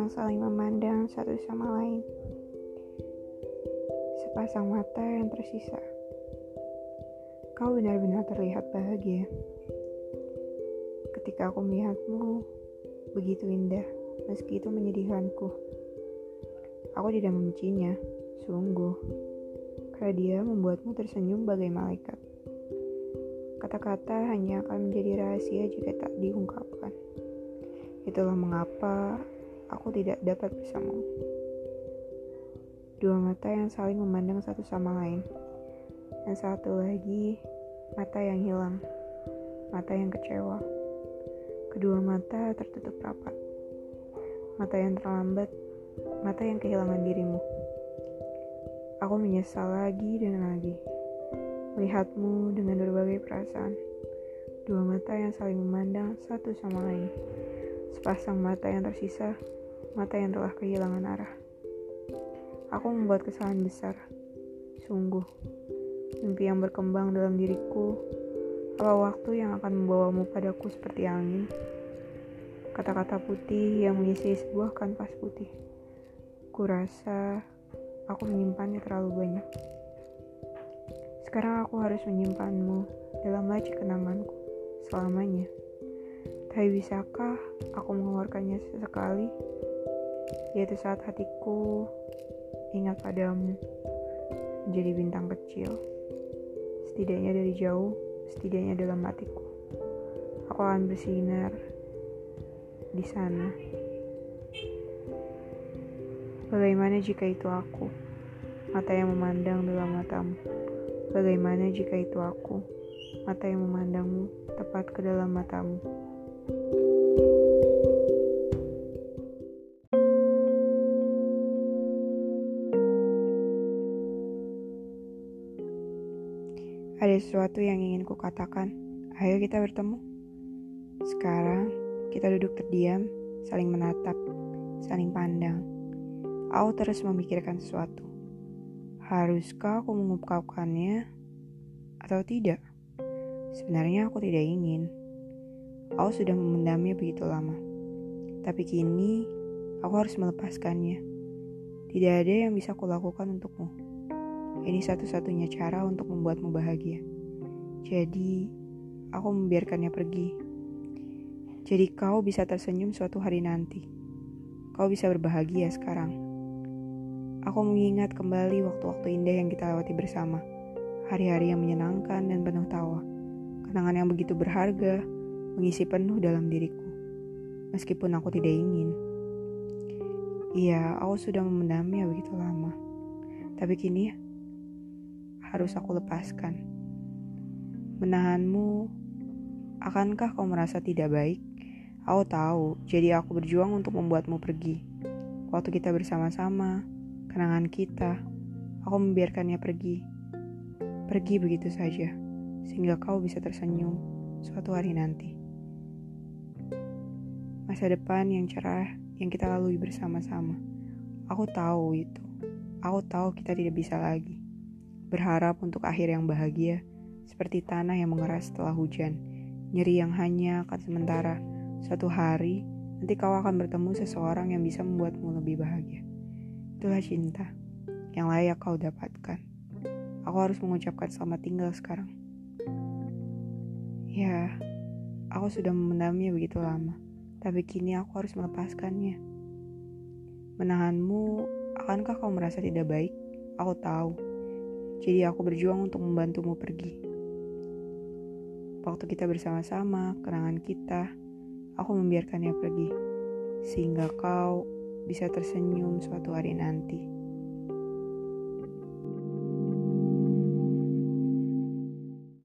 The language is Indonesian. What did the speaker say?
yang saling memandang satu sama lain. Sepasang mata yang tersisa. Kau benar-benar terlihat bahagia. Ketika aku melihatmu, begitu indah, meski itu menyedihkanku. Aku tidak membencinya, sungguh. Karena dia membuatmu tersenyum bagai malaikat. Kata-kata hanya akan menjadi rahasia jika tak diungkapkan. Itulah mengapa aku tidak dapat bersamamu. Dua mata yang saling memandang satu sama lain. Yang satu lagi, mata yang hilang. Mata yang kecewa. Kedua mata tertutup rapat. Mata yang terlambat, mata yang kehilangan dirimu. Aku menyesal lagi dan lagi melihatmu dengan berbagai perasaan. Dua mata yang saling memandang satu sama lain. Sepasang mata yang tersisa, mata yang telah kehilangan arah. Aku membuat kesalahan besar. Sungguh, mimpi yang berkembang dalam diriku. Apa waktu yang akan membawamu padaku seperti angin? Kata-kata putih yang mengisi sebuah kanvas putih. Kurasa aku menyimpannya terlalu banyak. Sekarang aku harus menyimpanmu dalam laci kenanganku selamanya. Tapi bisakah aku mengeluarkannya sesekali? Yaitu saat hatiku ingat padamu menjadi bintang kecil. Setidaknya dari jauh, setidaknya dalam hatiku. Aku akan bersinar di sana. Bagaimana jika itu aku, mata yang memandang dalam matamu? Bagaimana jika itu aku, mata yang memandangmu tepat ke dalam matamu? Ada sesuatu yang ingin ku katakan. Ayo kita bertemu. Sekarang kita duduk terdiam, saling menatap, saling pandang. Aku terus memikirkan sesuatu. Haruskah aku mengungkapkannya atau tidak? Sebenarnya aku tidak ingin. Aku sudah memendamnya begitu lama. Tapi kini aku harus melepaskannya. Tidak ada yang bisa kulakukan untukmu. Ini satu-satunya cara untuk membuatmu bahagia. Jadi, aku membiarkannya pergi. Jadi kau bisa tersenyum suatu hari nanti. Kau bisa berbahagia sekarang. Aku mengingat kembali waktu-waktu indah yang kita lewati bersama. Hari-hari yang menyenangkan dan penuh tawa. Kenangan yang begitu berharga, mengisi penuh dalam diriku. Meskipun aku tidak ingin. Iya, aku sudah memendamnya begitu lama. Tapi kini harus aku lepaskan. Menahanmu, akankah kau merasa tidak baik? Aku tahu, jadi aku berjuang untuk membuatmu pergi. Waktu kita bersama-sama, kenangan kita, aku membiarkannya pergi. Pergi begitu saja, sehingga kau bisa tersenyum suatu hari nanti. Masa depan yang cerah yang kita lalui bersama-sama. Aku tahu itu. Aku tahu kita tidak bisa lagi. Berharap untuk akhir yang bahagia, seperti tanah yang mengeras setelah hujan. Nyeri yang hanya akan sementara. Suatu hari, nanti kau akan bertemu seseorang yang bisa membuatmu lebih bahagia. Itulah cinta yang layak kau dapatkan. Aku harus mengucapkan selamat tinggal sekarang. Ya, aku sudah memendamnya begitu lama, tapi kini aku harus melepaskannya. Menahanmu, akankah kau merasa tidak baik? Aku tahu. Jadi aku berjuang untuk membantumu pergi. Waktu kita bersama-sama, kenangan kita, aku membiarkannya pergi. Sehingga kau bisa tersenyum suatu hari nanti.